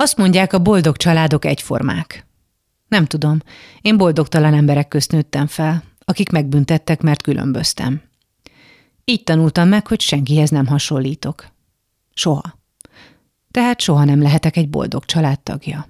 Azt mondják, a boldog családok egyformák. Nem tudom, én boldogtalan emberek közt nőttem fel, akik megbüntettek, mert különböztem. Így tanultam meg, hogy senkihez nem hasonlítok. Soha. Tehát soha nem lehetek egy boldog családtagja.